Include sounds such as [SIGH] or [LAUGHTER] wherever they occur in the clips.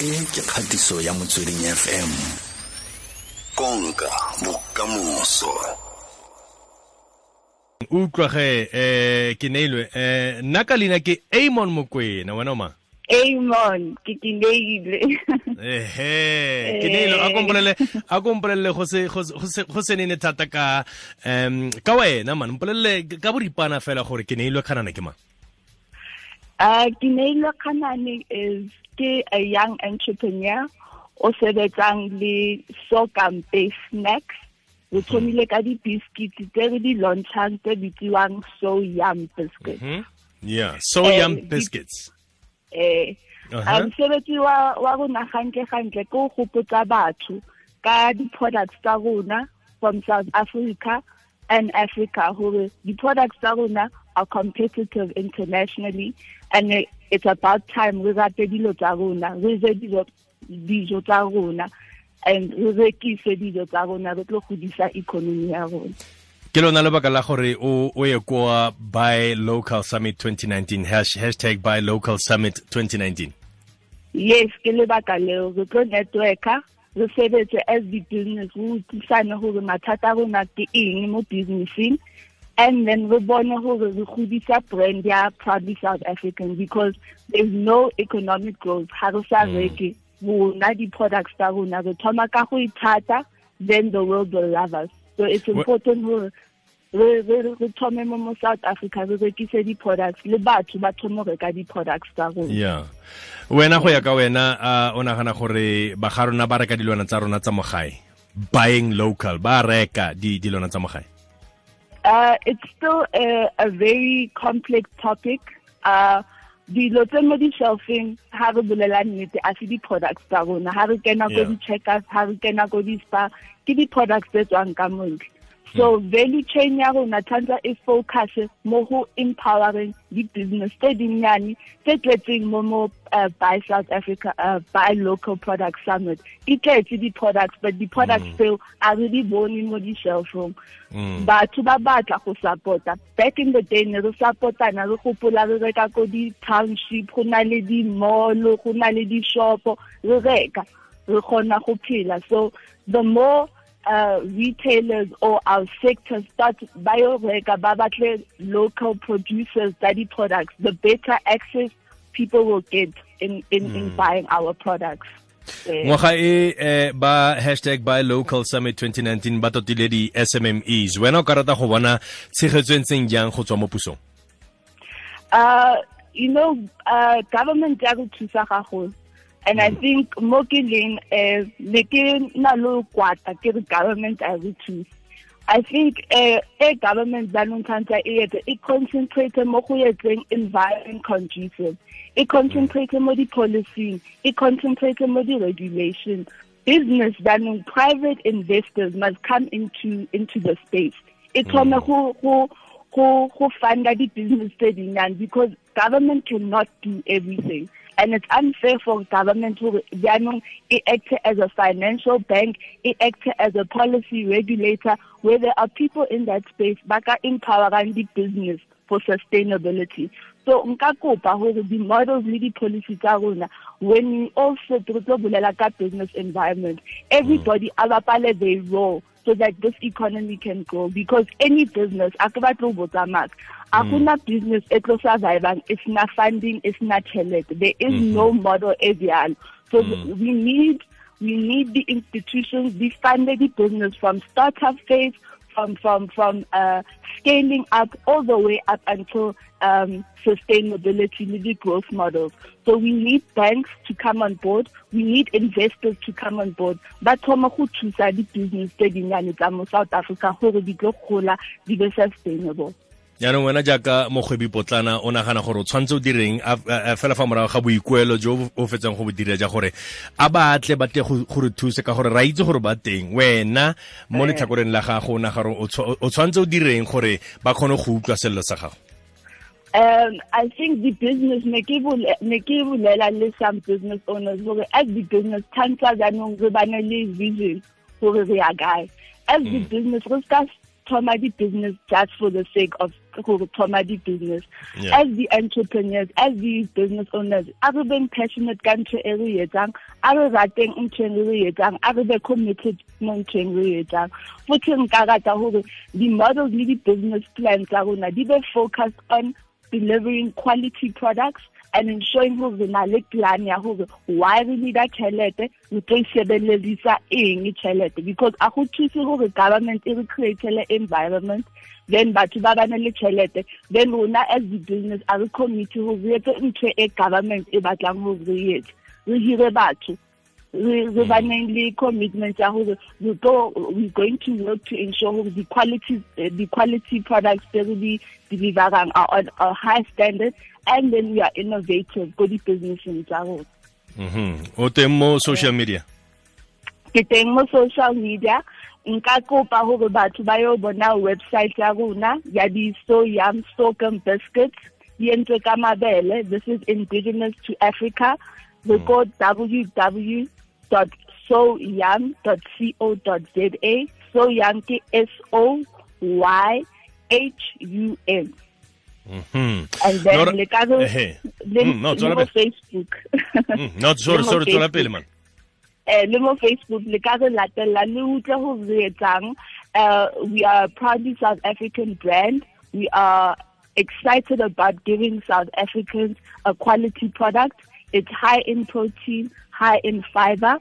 e ke kgatiso ya motsweding fm konka bokamoso. Utlwa ge eh ke neilwe eh nna ka leina ke amon mokwena wena oma Amon, ke kineile. ehe ke neilwe a kompolele a kompolele go se go se go se nene thata ka em ka wena man. Mpolele ka boripana fela gore ke neilwe khanana ke mang Uh, Keneiloe Kganane is a young entrepreneur o sebetsang le sorghum based snacks. Re thomile ka di biscuits tse re di launchang tse bitsiwang So Yhum biscuits. hmm yeah so Eh, yum biscuits Eh, Aha. a mosebetsi wa wa rona gantle gantle ke go gopotsa batho ka di-products tsa rona from South Africa and Africa di-products tsa rona are competitive internationally and it's about time re rate dilo tsa rona re je dijo dijo tsa rona and re rekise dijo tsa rona re tlo godisa economy ya rona. Ke lona lebaka la gore o o ye kwa buy local summit 2019 hash, hashtag buy local summit 2019 yes ke lebaka leo re tlo networka re sebetse as di-business re utlwisane gore mathata a rona ke eng mo businessing. And then re bone gore re godisa brand ya proudly south african because there's no economic growth. Ga re sa mm. reke rona di-products tsa rona. Re thoma ka go ithata then the world will love us. So it's important gore re re re thome mo mo south africa re rekise di-products le batho ba thome go reka di-products tsa rona. Yeah wena go ya ka wena uh, o nagana gore ba ga rona ba reka dilwana tsa rona tsa mogae buying local ba reka di dilwana tsa mogae? Uh, it's still a, a very complex topic. Uh, dilo tse mo di-shelfing ga re bolela nnete a se di-products tsa rona. Ga re kena ko di-checkers ga re kena ko di-spa ke di-products tse tswang ka montle so value chain ya rona tshwanetse e focus mo go empowering di-business tse dinnyane tse tletseng mo mo uh, buy south africa uh, buy local product summit di tletse di-products but di-products tseo a re di bone mo di-shelfong. Mm. batho ba batla go support-a. Back in the day ne re support-ana re gopola re reka ko di-township go na le di-mall go na le di-shopo re reka re kgona go phela. So the more uh, retailers or our sector start ba yo reka ba batle local producers tsa di-products. The better access people will get in, in, in buying our products. Ngwaga e eh, ba hashtag buy local summit 2019 ba totile di smmes wena o ka rata go bona tshegetso e ntseng jang go tswa mo pusong? Uh you know uh government ya go thusa gagolo and i think mo ke leng eh le ke na lo kwata ke re government a re thusa i think eh e government ba nong tshwanetse e etse e concentrate mo go etseng environment conducive e concentrate mo di-policing e concentrate mo di-regulation. Business banong private investors must come into into the space. E thome go go go go funda di-business tse dinyane because government cannot do everything and it's unfair for government to jaanong e act as a financial bank e act as a policy regulator where there are people in that space ba ka empowerang di-business for sustainability. So nka kopa gore di-models le di-policy when we also tlo bolela ka business environment. Everybody a bapale their role so that this economy can grow. Because any business a ke batle go botsa maka a mm. business e tlo survivang it's not funding it's not talent there is mm-hmm. no model e bjalo so mm. we need we need the institutions the business from startup phase from from from uh, scaling up all the way up until um, sustainability the growth models. So we need banks to come on board. We need investors to come on board. But thoma go thusa di business tse dinnyane South Africa gore di tlo gola be sustainable. Yaanong wena jaaka mogwebi potlana o nagana gore o tshwanetse o direng fela fa morago ga boikuelo jo o fetsang go bo dira ja gore a batle ba tle go re thuse ka gore ra itse gore ba teng. Wena mo letlhakoreng la gago o nagare o tshwa- o tshwanetse o direng gore ba kgone go utlwa selelo sa gago? Um, I think the business ne ke bole- ne ke bolela le some business owners gore as the business tshwanetse jaanong re bane le vision gore re ya kae. As the business re ska thoma di-business just for the sake of go thoma di-business as the entrepreneurs as the business owners a re beng passionate ka ntho e re etsang a re rateng ntho e re e etsang a re be committed mo nthong re e etsang. Futhi nka rata gore di-models le di-business plans tsa rona di be focused on delivering quality products and ensuring gore re na le plan ya gore why re need a tšhelete re tlo isebeledisa eng tšhelete because a go thuse gore government e re createle environment then batho ba bane le tšhelete then rona as di-business a re commit gore re etse ntho e government e batlang gore re etse re hire batho re re baneng le commitment ya gore we go we going to work to ensure gore the quality eh, the quality products that re di deliverang are on a high standard and then we are innovative go di-businesseng tsa rona. Mhm. o teng mo social media? Ke teng mo social media. Nka kopa gore batho ba yo bona website ya rona ya di-So Yhum sorghum biscuits. Entswe ka mabele. This is indigenous to africa. We go www soyam co dot za so ke s o y h u n. Mhm. and then Nora- le ka re- Ehe. le Mm, no, le mo facebook. Mm, no [LAUGHS] sorry Le sorry tswela pele man. Eh le mo Facebook le ka re latella le utlwe ho etsang. Uh we are a proudly South African brand. We are excited about giving South Africans a quality product it's high in protein high in fiber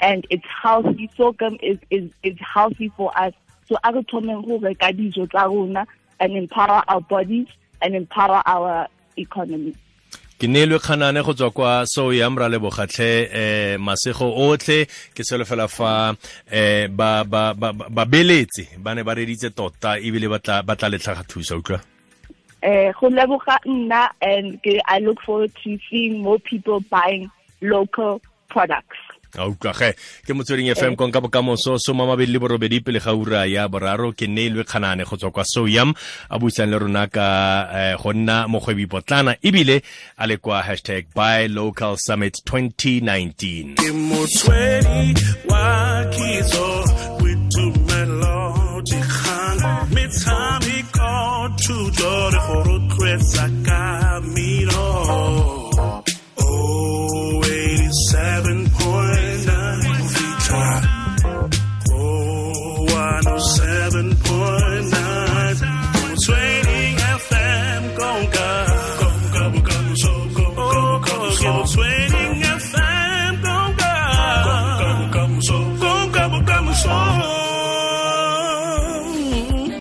and it's healthy. Sorghum is is is healthy for us. So a re thomeng ho reka dijo tsa rona and empower our bodies and empower our economy. Ke neelwe kganane go tswa kwa So Yhum ra lebogatlhe eh masego otlhe. Ke solofela fa eh ba ba ba ba- ba ne ba reditse tota ebile ba tla letlhaga thusa utlwa eh go leboga nna and ke I look forward to seeing more people buying local products. a utlwa ge ke motsweding fm konka bokamoso soma mabedi le borobedi pele ga ura ya boraro ke neelwe kganane go tswa kwa soyam. A buisang le rona ka eh, go nna mogwebi potlana ebile a le kwa hashtag by local summit 2019 ke motswedi wa kitso thuto le go rotloetsa kamino oh